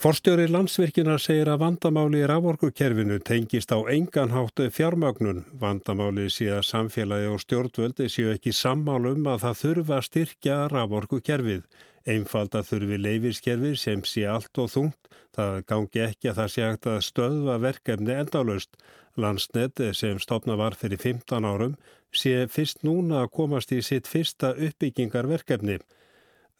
Forstjóri landsvirkina segir að vandamáli í raforkukerfinu tengist á enganháttu fjármögnun. Vandamáli sé að samfélagi og stjórnvöldi séu ekki sammálum að það þurfa að styrkja raforkukerfið. Einfalda þurfi leifiskerfið sem sé allt og þungt. Það gangi ekki að það sé hægt að stöðva verkefni endalust. Landsnet sem stopna var fyrir 15 árum sé fyrst núna að komast í sitt fyrsta uppbyggingarverkefni.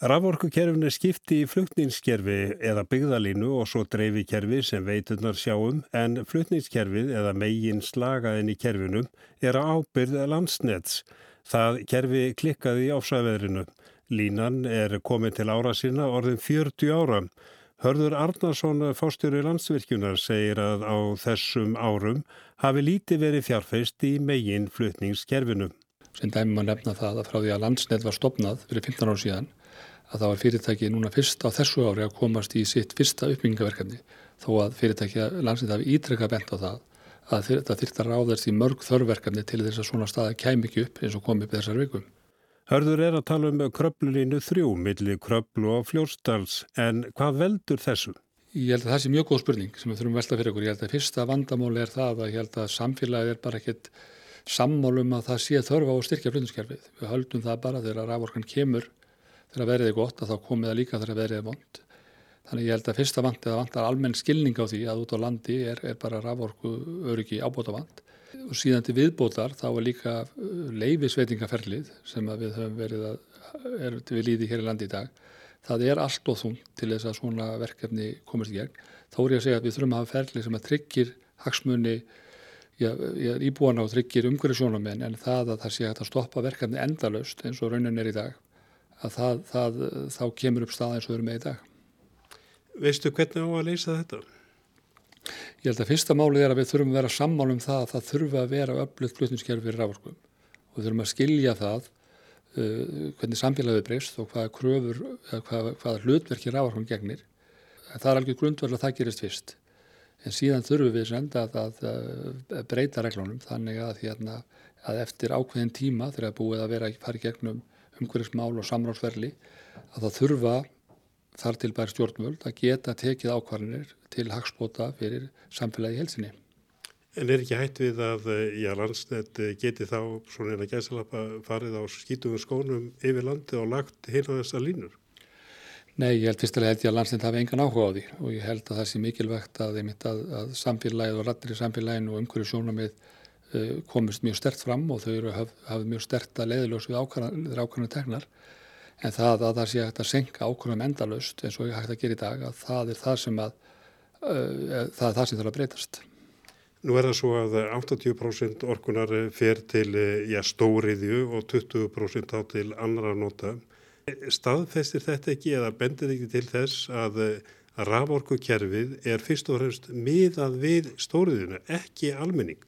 Raforkukerfin er skipti í flutningskerfi eða byggðalínu og svo dreifikerfi sem veiturnar sjáum en flutningskerfið eða megin slagaðin í kerfinum er á ábyrð landsnets. Það kerfi klikkaði í ásæðveðrinu. Línan er komin til ára sinna orðin 40 ára. Hörður Arnarsson fástjóri landsvirkjunar segir að á þessum árum hafi líti verið fjárfeist í megin flutningskerfinu. Sem dæmi maður nefna það að frá því að landsnet var stopnað fyrir 15 ára síðan að þá er fyrirtæki núna fyrst á þessu ári að komast í sitt fyrsta uppbyggingaverkefni þó að fyrirtæki landsnit hafi ítrekka bent á það að þetta þyrta ráðast í mörg þörfverkefni til þess að svona staða kæm ekki upp eins og komi upp þessar vikum. Hörður er að tala um kröplulínu þrjú millir kröplu og fljóstals en hvað veldur þessu? Ég held að það sé mjög góð spurning sem við þurfum velta fyrir okkur. Ég held að fyrsta vandamáli er það að ég held að samfélagið er bara ekkit sammálum að það sé þörfa á styrkja flutningskerfið. Við höldum það bara þegar raforkan kemur þegar verið er gott að þá komið það líka þegar verið er vond. Þannig ég held að fyrsta vant eða vantar almenn skilning á því að út á landi er, er bara raforku öryggi ábóta vant og síðan til viðbótar þá er líka uh, leifisveitingaferlið sem við höfum verið að er við líði hér í landi í dag. Það er allt og þung til þess að svona verkefni komast í gegn. Þá er ég að segja að við þurfum að hafa ferlið sem að tryggir hagsmunni íbúana og tryggir umhverjusjónamenn en það að það sé að stoppa verkefni endalöst eins og raunin er í dag að það, það, þá kemur upp stað eins og við erum með í dag. Veistu hvernig á að leysa þetta? Ég held að fyrsta málið er að við þurfum að vera sammál um það að það þurfa að vera öflugt flutningskerfi fyrir rávorkum og við þurfum að skilja það uh, hvernig samfélagið breyst og hvaða kröfur, hvaða, hvaða hlutverki rávorkum gegnir. Það er alveg grundverð að það gerist fyrst en síðan þurfum við senda að, að, að breyta reglunum þannig að, hérna, að eftir ákveðin tíma þegar búið að vera að fara í gegnum umhverfismál og samráðsverli að það þurfa þar til bæri stjórnvöld að geta tekið ákvarðinir til hagspóta fyrir samfélagi helsinni. En er ekki hætt við að já, landsnett geti þá svona eina gæsalappa farið á skítum skónum yfir landi og lagt hérna þessar línur? Nei, ég held fyrstulega held ég að landsnett hafi engan áhuga á því og ég held að það sé mikilvægt að, að, að samfélagið og rattir í samfélaginu og umhverju sjónamið Eh, komist mjög stert fram og þau eru haf, hafið mjög stert að leiðiljós við ákvæmlega tegnar en það að það sé hægt að senka ákvæmlega endalust eins og hægt að gera í dag að það er það sem að uh, það er það sem þarf að breytast. Nú er það svo að 80% orkunar fer til já, stóriðju og 20% á til annara nota. Staðfestir þetta ekki eða bendir ekki til þess að, að raforkukerfið er fyrst og fremst miðað við stóriðjuna, ekki almenning?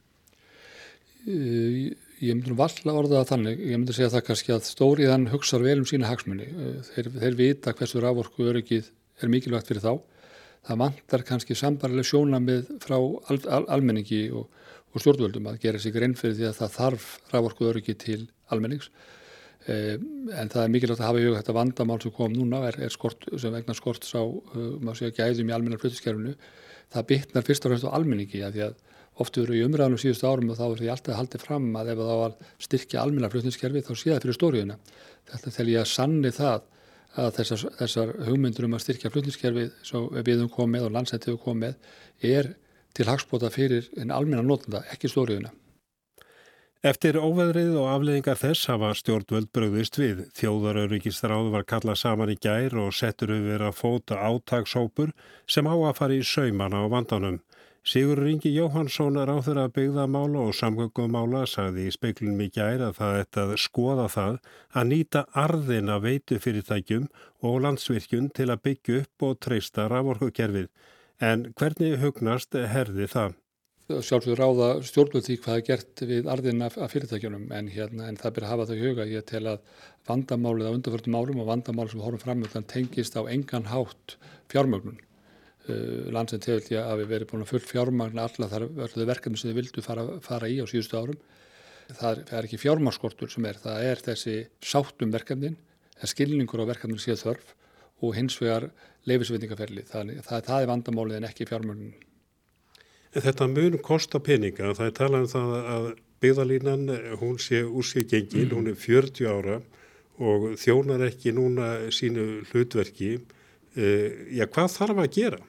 Eh, ég myndi nú valla orða það þannig, ég myndi segja það kannski að stóriðan hugsaður vel um sína hagsmunni. Eh, þeir, þeir vita hversu rávorku öryggið er mikilvægt fyrir þá. Það vantar kannski sambarlega sjónamið frá al, al, almenningi og, og stjórnvöldum að gera sig reyn fyrir því að það þarf rávorku öryggið til almennings. Eh, en það er mikilvægt að hafa í huga þetta vandamál sem kom núna, er, er skort, sem vegna skort sá, uh, maður segja, gæðum í almennar flutiskerfinu. Það bytnar fyrst og fremst á almenningi að því að oft eru í umræðanum síðustu árum og þá er því alltaf haldið fram að ef það var styrkja almenna flutningskerfi þá sé það fyrir stóriðuna. Þetta tel ég að sanni það að þessar, þessar hugmyndur um að styrkja flutningskerfi sem við höfum komið og landsættið höfum komið er til hagspota fyrir en almenna nótunda, ekki stóriðuna. Eftir óveðrið og afleðingar þess hafa stjórnvöld bröðist við. Þjóðarauðvíkistráð var kallað saman í gær og settur yfir að fóta átagshópur sem á að fara í saumana á vandanum. Sigur Ringi Jóhansson er áþur að byggða mála og samgöngumála sagði í speiklunum í gæri að það ætti að skoða það að nýta arðin að veitu fyrirtækjum og landsvirkjun til að byggja upp og treysta raforkukerfið. En hvernig hugnast herði það? Sjálfsögur ráða stjórnvöld því hvað er gert við arðin af fyrirtækjunum en, hérna, en það byrja að hafa það í huga. Ég tel að vandamálið á undarförnum árum og vandamálið sem horfum fram tengist á engan hátt fjármögnun. Uh, landsend hefur því að við verið búin að full fjármagna þar öllu verkefni sem þið vildu fara, fara í á síðustu árum. Það er, ekki fjármagskortur sem er, það er þessi sáttum verkefnin, það er skilningur á verkefnin síðan þörf og hins vegar leifisveitingaferli. Það, það, það er vandamálið en ekki fjármögnun. Þetta mun kosta peninga. Það er talað um það að byggðalínan, hún sé úr sig gengil, hún er 40 ára og þjónar ekki núna sínu hlutverki. Uh, já, hvað þarf að gera?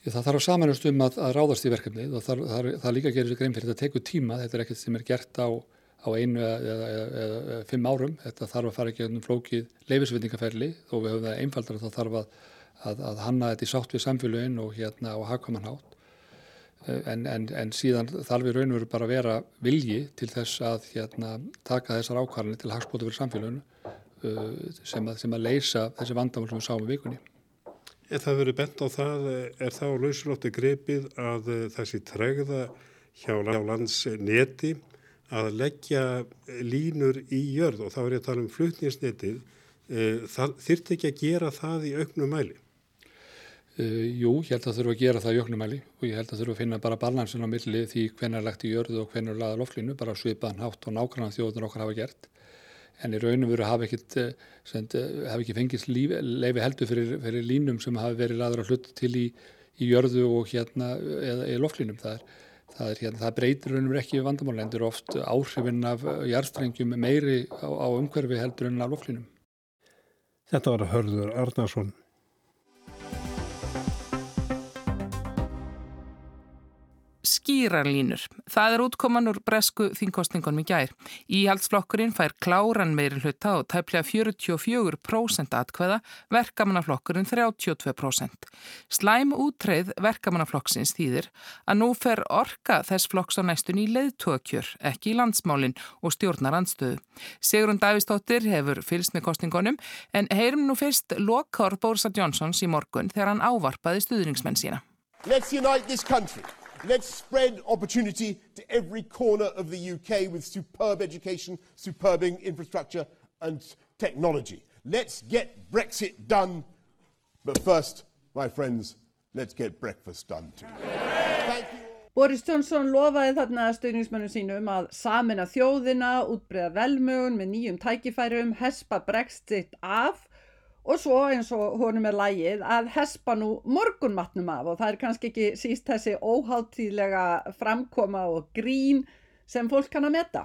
Það þarf að samanast um að, að ráðast í verkefni. Það, þarf, það, það líka gerir grein fyrir þetta tekur tíma. Þetta er ekkert sem er gert á, á einu eða, eða, eða, eða fimm árum. Þetta þarf að fara ekki um flókið leifisveitingaferli þó við höfum það einfaldar að það þarf að, að hanna þetta í sátt við samfélagin og hérna á hagkvæmanhátt. En, en, en síðan þarf við raun og veru bara að vera vilji til þess að hérna, taka þessar ákvarðanir til hagspótu fyrir samfélaginu uh, sem, sem að leysa þessi vandamál sem við sáum í vikunni. En það verið bent á það, er það á lausulótti greipið að uh, þessi tregða hjá landsneti að leggja línur í jörð og þá er ég að tala um flutnisnetið, það þyrti ekki að gera það í auknum mæli? Uh, jú, ég held að þurfa að gera það í oknumæli og ég held að þurfa að finna bara balansin á milli því hvernig er lagt í jörðu og hvernig er laða loflinu, bara svipaðan hátt og nákvæmlega þjóðunar okkar hafa gert. En í raunum veru hafa ekkit, hafa eh, ekki fengist líf, leifi heldur fyrir, fyrir línum sem hafi verið laður að hluta til í, í jörðu og hérna eða í loflinum. Það, það, hérna, það breytir raunum ekki vandamáli, endur oft áhrifin af jarstrengjum meiri á, á umhverfi heldur en af loflinum. Þetta var Hörður Arnarsson. Skýrarlínur. Það er útkoman úr bresku þingkostningunum í gær. Íhaldsflokkurinn fær kláran meiri hluta og tæplega 44% atkveða, verkamannaflokkurinn 32%. Slæm útreið verkamannaflokksins þýðir að nú fer orka þess flokks á næstun í leiðtókjör, ekki í landsmálinn og stjórnar andstöðu. Sigrun Davistóttir hefur fylst með kostningunum en heyrum nú fyrst lokár Bórsa Jónsons í morgun þegar hann ávarpaði stuðningsmenn sína. Let's unite this country. Let's spread opportunity to every corner of the UK with superb education, superb infrastructure and technology. Let's get Brexit done. But first, my friends, let's get breakfast done too. Boris Johnson lofaði þarna stöðningsmönnum sínum að samina þjóðina, útbreyða velmögun með nýjum tækifærum, hespa Brexit af og svo eins og honum er lægið að hespa nú morgunmatnum af og það er kannski ekki síst þessi óháttíðlega framkoma og grín sem fólk kann að metta.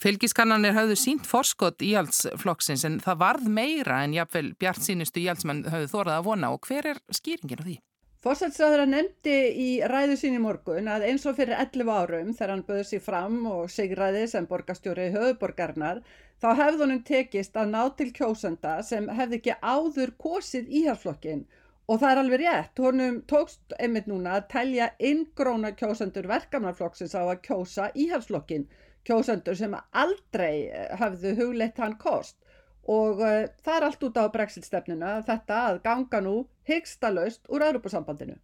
Fylgiskannanir hafðu sínt forskott í allsflokksins en það varð meira en jáfnvel bjart sínustu í allsmenn hafðu þórað að vona og hver er skýringin á því? Fórsætsræður nefndi í ræðu sín í morgun að eins og fyrir 11 árum þegar hann böði sér fram og sigraði sem borgastjóri höfuborgarnar þá hefði honum tekist að ná til kjósenda sem hefði ekki áður kosið íhalsflokkin og það er alveg rétt, honum tókst einmitt núna að telja inngróna kjósendur verkamannarflokksins á að kjósa íhalsflokkin, kjósendur sem aldrei hafðu hugleitt hann kost og uh, það er allt út á brexit stefnuna þetta að ganga nú hyggsta laust úr Europasambandinu.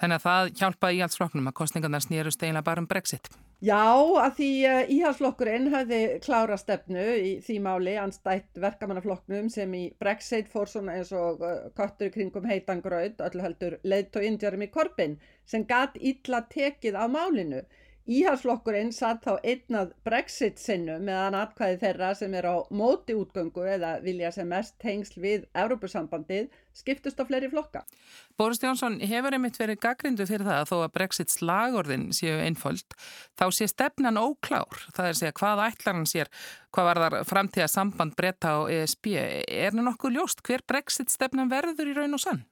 Þannig að það hjálpaði íhalsflokknum að kostningarnar snýrust eiginlega bara um brexit. Já, að því uh, íhalsflokkurinn hefði klára stefnu í því máli anstætt verkamannaflokknum sem í brexit fór svona eins og uh, köttur kringum heitan gröð, öllu heldur leitt og indjarum í korpin sem gatt illa tekið á málinu. Íhalsflokkurinn satt þá einnað brexit sinnu meðan atkvæði þeirra sem er á móti útgöngu eða vilja sem mest tengsl við Európusambandið skiptust á fleiri flokka. Boris Jónsson hefur einmitt verið gaggrindu fyrir það að þó að brexit slagorðin séu einföld þá sé stefnan óklár. Það er að segja hvað ætlar hann sér, hvað var þar framtíða samband breyta á ESB. Er það nokkuð ljóst hver brexit stefnan verður í raun og sann?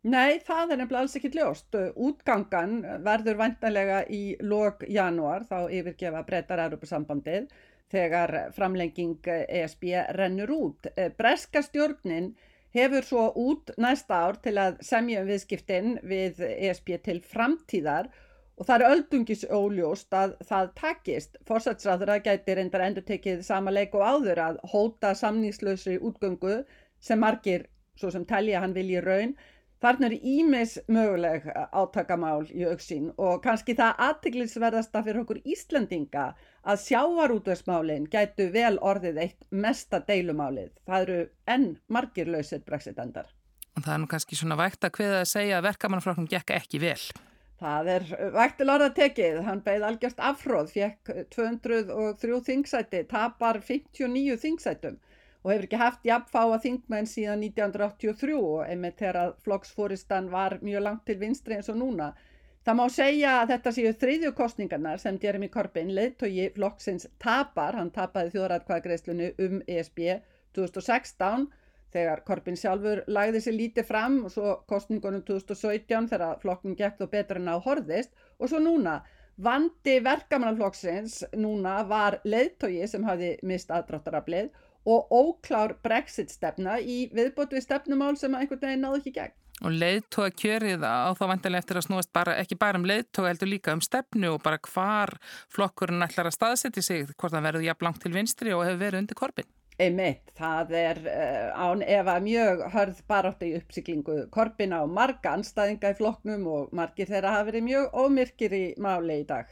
Nei, það er nefnilega alls ekki ljóst. Útgangan verður vantanlega í lok janúar, þá yfirgefa breytar Europasambandið, þegar framlenging ESB rennur út. Breska stjórnin hefur svo út næsta ár til að semja um viðskiptin við ESB til framtíðar og það er öldungis óljóst að það takist. Fórsatsræður að gæti reyndar endur tekið sama leik og áður að hóta samningslausri útgöngu sem margir, svo sem telja hann vilji raun, Þarna er ímis möguleg átakamál í auksín og kannski það aðteglisverðasta fyrir okkur Íslandinga að sjávarútvegsmálinn gætu vel orðið eitt mesta deilumálið. Það eru enn margir lausir brexitendar. Það er nú kannski svona vægt að hviða að segja að verkamannaflokknum gekk ekki vel. Það er vægtil orða tekið. Hann beigð algjörst afhróð, fekk 203 þingsæti, tapar 59 þingsætum og hefur ekki haft jafnfáa þingmenn síðan 1983 og einmitt þegar flokksfóristan var mjög langt til vinstri eins og núna. Það má segja að þetta séu þriðju kostningarnar sem Jeremy Corbyn, leittói flokksins, tapar. Hann tapaði þjóðrætkvæðagreislunu um ESB 2016 þegar Corbyn sjálfur lagði sér lítið fram og svo kostningunum 2017 þegar flokknum gekk þó betur en á horðist og svo núna vandi verkamannaflokksins núna var leittói sem hafi mist aðdráttaraflið og óklár brexit stefna í viðbót við stefnumál sem einhvern veginn náðu ekki gegn. Og leiðtóa kjörið á þá vantilega eftir að snúast bara, ekki bara um leiðtóa heldur líka um stefnu og bara hvar flokkurinn ætlar að staðsetja sig, hvort það verður jafn langt til vinstri og hefur verið undir korfin. Einmitt, það er uh, án efa mjög hörð barátt í uppsiklingu korfina og marga anstæðinga í flokknum og margir þeirra hafa verið mjög ómyrkir í máli í dag.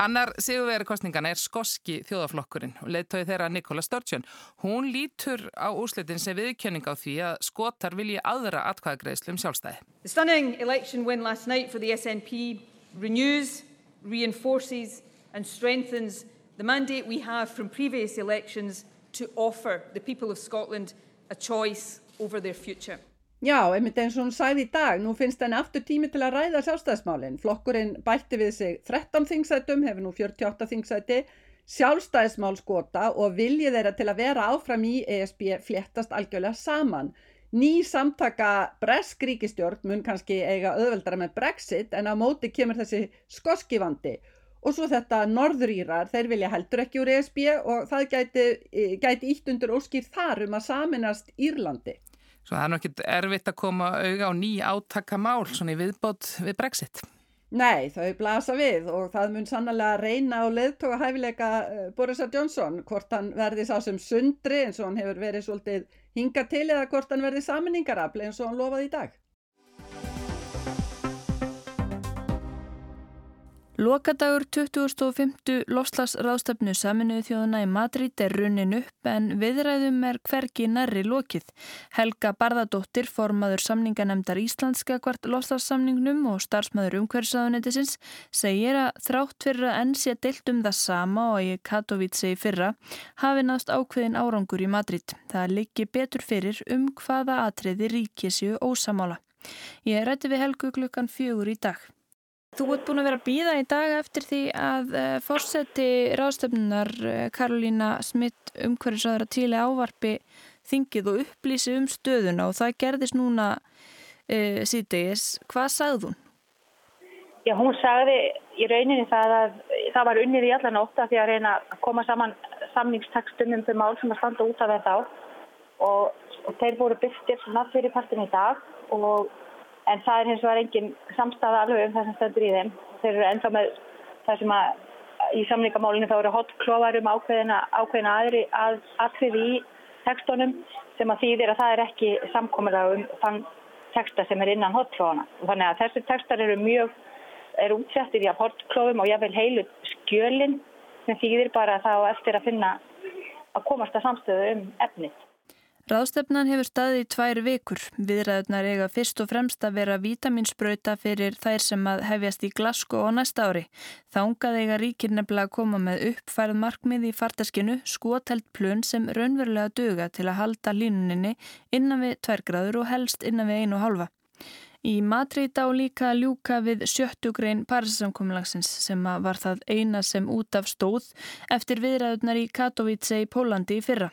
Annar sigurveri kostningana er skoski þjóðaflokkurinn og leittói þeirra Nikola Sturgeon. Hún lítur á úslitin sem viðkjöning á því að skotar vilji aðra atkvæðagreðslu um sjálfstæði. The stunning election win last night for the SNP renews, reinforces and strengthens the mandate we have from previous elections to offer the people of Scotland a choice over their future. Já, einmitt eins og hún sæði í dag, nú finnst henni aftur tími til að ræða sjálfstæðismálinn. Flokkurinn bætti við sig 13 þingsætum, hefur nú 48 þingsæti, sjálfstæðismál skota og viljið þeirra til að vera áfram í ESB fléttast algjörlega saman. Ný samtaka bresk ríkistjórn mun kannski eiga öðveldara með Brexit en á móti kemur þessi skoskivandi og svo þetta norðrýrar, þeir vilja heldur ekki úr ESB og það gæti, gæti ítt undir óskýr þar um að saminast Írlandi. Svo það er nokkið erfitt að koma auga á ný átakamál svona í viðbót við Brexit. Nei, þau blasa við og það mun sannlega reyna á leðtoga hæfileika eh, Boris Johnson hvort hann verði sá sem sundri eins og hann hefur verið svolítið hinga til eða hvort hann verði saminningarafli eins og hann lofaði í dag. Lokadagur 2050 lofslagsráðstefnu saminuðu þjóðuna í Madrid er runnin upp en viðræðum er hverki nærri lokið. Helga Barðadóttir, formaður samninganemdar Íslandska kvart lofslagssamningnum og starfsmæður umhverfisaðunetisins, segir að þrátt fyrir að enn sé deilt um það sama og í Katowice í fyrra hafi náðst ákveðin árangur í Madrid. Það liggi betur fyrir um hvaða atriði ríkisju ósamála. Ég rætti við Helgu klukkan fjögur í dag. Þú ert búin að vera að býða í dag eftir því að eh, fórseti ráðstöfnunar uh, Karolína Smith umhverfisáður að tíli ávarpi þingið og upplýsi um stöðuna og það gerðist núna uh, síðdegis. Hvað sagði hún? Já, hún sagði í rauninni það að það var unnið í allan óta því að reyna að koma saman samningstekstum um þau mál sem að standa út af þetta og, og þeir voru byrktir svona fyrir partin í dag og en það er hins vegar engin samstafa alveg um það sem stendur í þeim. Þeir eru ennþá með það sem að í samlingamálinu þá eru hotklóvar um ákveðina, ákveðina aðri að aðfriði í tekstunum sem að þýðir að það er ekki samkomiðlega um þann teksta sem er innan hotklófana. Þannig að þessi tekstar eru mjög, eru útsettir í að hotklófum og jáfnveil heilu skjölinn sem þýðir bara þá eftir að finna að komast að samstöðu um efnið. Ráðstefnan hefur staðið í tvær vikur. Viðræðunar eiga fyrst og fremst að vera vitaminsbrauta fyrir þær sem að hefjast í Glasgow á næsta ári. Þángað eiga ríkir nefnilega að koma með uppfærið markmið í fartaskinu skotelt plön sem raunverulega döga til að halda línuninni innan við tværgraður og helst innan við einu halva. Í Madrid á líka ljúka við sjöttugrein Parísasamkomlagsins sem var það eina sem út af stóð eftir viðræðunar í Katowice í Pólandi í fyrra.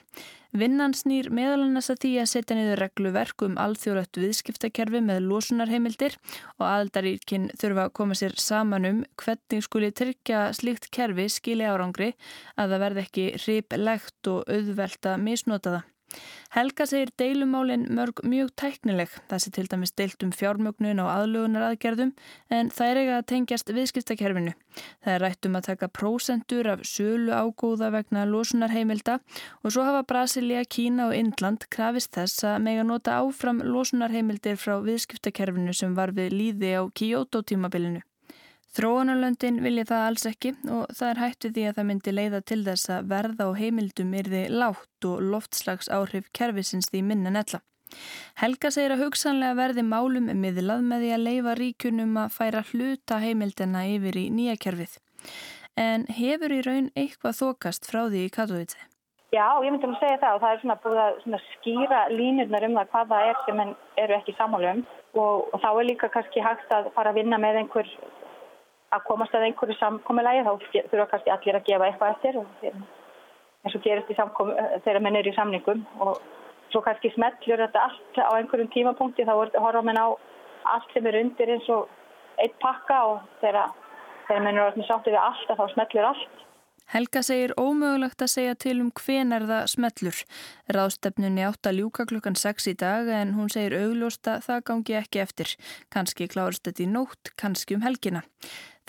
Vinnan snýr meðalannast að því að setja niður regluverk um alþjóðlögt viðskiptakerfi með losunarheimildir og aðaldaríkinn þurfa að koma sér saman um hvernig skuli tryggja slíkt kerfi skili árangri að það verði ekki hriplegt og auðvelt að misnota það. Helga segir deilumálin mörg mjög tæknileg, þessi til dæmis deilt um fjármögnun og aðlugunar aðgerðum en það er eiga að tengjast viðskiptakerfinu. Það er rætt um að taka prósendur af sölu ágóða vegna losunarheimilda og svo hafa Brasilia, Kína og Indland krafist þess að mega nota áfram losunarheimildir frá viðskiptakerfinu sem var við líði á Kyoto tímabilinu. Þróunarlöndin vilja það alls ekki og það er hættu því að það myndi leiða til þess að verða á heimildum þið látt og loftslags áhrif kervisins því minna netla. Helga segir að hugsanlega verði málum miðlað með því að leifa ríkunum að færa hluta heimildina yfir í nýja kerfið. En hefur í raun eitthvað þokast frá því í Katowice? Já, ég myndi að segja það og það er svona búið að svona skýra línurnar um það hvað það er sem eru ekki sammálum og, og þá er líka kannski hægt að fara að vinna með einhver að komast að einhverju samkomiðlægi þá þurfa kannski allir að gefa eitthvað eftir eins og gerist í samkom þegar menn er í samningum og svo kannski smellur þetta allt á einhverjum tímapunkti þá horfa menn á allt sem er undir eins og eitt pakka og þegar, menn eru sáttið við allt þá smellur allt Helga segir ómögulegt að segja til um hvenar það smellur. Ráðstefnunni átt að ljúka klukkan 6 í dag en hún segir augljósta það gangi ekki eftir. Kanski klárst þetta í nótt, kanski um helgina.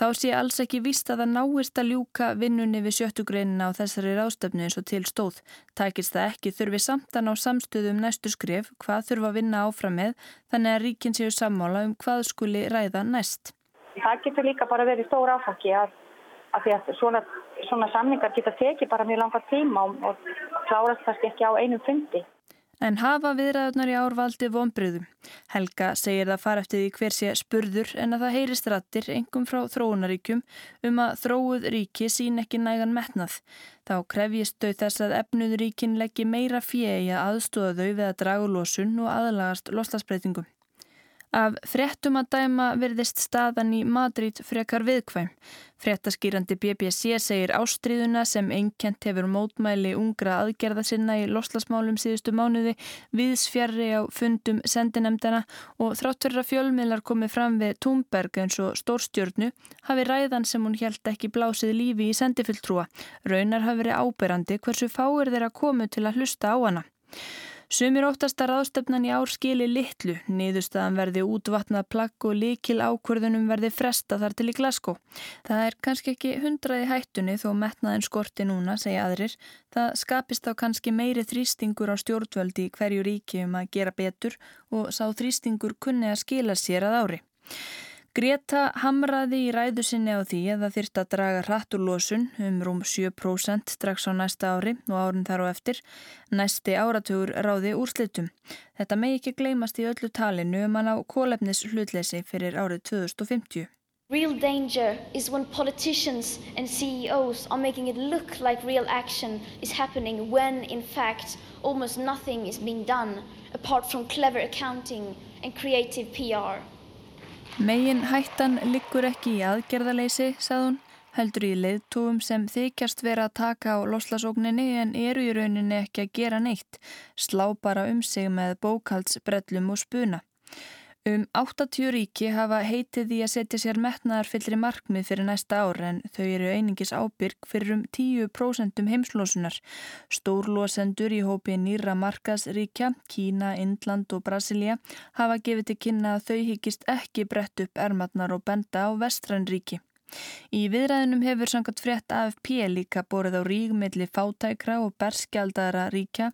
Þá sé alls ekki víst að það náist að ljúka vinnunni við sjöttugreinina á þessari ráðstefnu eins og til stóð. Tækist það ekki þurfi samtan á samstöðum næstu skrif hvað þurfa að vinna áfram með þannig að ríkin séu sammála um hvað skuli ræða næst. Það getur líka bara verið stór áfangi að, að, að svona svona samningar geta tekið bara mjög langa tíma og, klárast kannski ekki á einum fundi. En hafa viðræðunar í árvaldi vonbröðum. Helga segir það fara eftir því hver sé spurður en að það heyrist rattir engum frá þróunaríkjum um að þróuð ríki sín ekki nægan metnað. Þá krefjist þau þess að efnuðuríkin leggji meira fjegi að aðstóða þau við að dragu losun og aðlagast loslasbreytingum. Af fréttum að dæma verðist staðan í Madrid frekar viðkvæm. Fréttaskýrandi BBC segir ástriðuna sem einkent hefur mótmæli ungra aðgerða sinna í loslasmálum síðustu mánuði viðsfjarri á fundum sendinemdana og þráttur að fjölmiðlar komið fram við Túmberg eins og stórstjörnu hafi ræðan sem hún held ekki blásið lífi í sendifilltrúa. Raunar hafi verið áberandi hversu fáir þeirra komu til að hlusta á hana. Sumir óttast að ráðstöfnan í ár skili litlu, niðurstaðan verði útvatnað plagg og likil ákvörðunum verði fresta þar til í Glasgow. Það er kannski ekki hundraði hættunni þó metnaðin skorti núna, segja aðrir. Það skapist á kannski meiri þrýstingur á stjórnvöldi í hverju ríki um að gera betur og sá þrýstingur kunni að skila sér að ári. Greta hamraði í ræðu sinni á því að það þyrst að draga hratturlósun um rúm 7% strax á næsta ári og árin þar á eftir. Næsti áratugur ráði úrslitum. Þetta megi ekki gleymast í öllu talinu um hann á kólefnis hlutleysi fyrir árið 2050. Real danger is when politicians and CEOs are making it look like real action is happening when in fact almost nothing is being done apart from clever accounting and creative PR. Megin hættan liggur ekki í aðgerðaleysi, sagði hún, heldur í leiðtúum sem þykjast vera að taka á loslasókninni en eru í rauninni ekki að gera neitt, slá bara um sig með bókaldsbrellum og spuna. Um 80 ríki hafa heitið því að setja sér metnaðar fyllri markmið fyrir næsta ár en þau eru einingis ábyrg fyrir um 10% heimslosunar. Stórlosendur í hópi nýra markasríkja, Kína, Indland og Brasilia hafa gefið til kynna að þau higgist ekki brett upp ermatnar og benda á vestrænríki. Í viðræðinum hefur sangat frétt AFP líka borið á rígmiðli fátækra og berskjaldara ríkja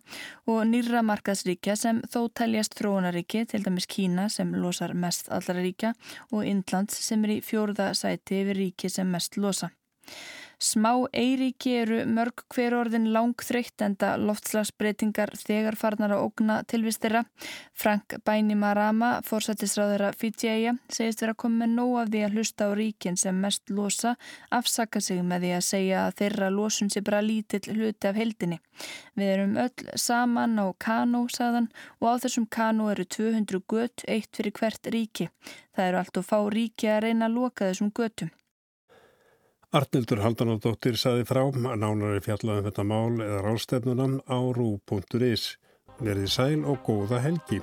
og nýra markaðsríkja sem þó teljast þróunaríki, til dæmis Kína sem losar mest allra ríkja og Indlands sem er í fjórða sæti yfir ríki sem mest losa. Smá eiríki eru mörg hver orðin langþreytt enda loftslagsbreytingar þegar farnar að ógna tilvistira. Frank Bainimarama, fórsættisráður að Fidjæja, segist vera koma með nóg af því að hlusta á ríkin sem mest losa, afsaka sig með því að segja að þeirra losun sé bara lítill hluti af heldinni. Við erum öll saman á Kano, sagðan, og á þessum Kano eru 200 gött, eitt fyrir hvert ríki. Það eru allt og fá ríki að reyna að loka þessum göttum. Arnildur Haldanóttir saði frá að nánari fjallaðum þetta mál eða rástefnunam á rú.is. Verði sæl og góða helgi.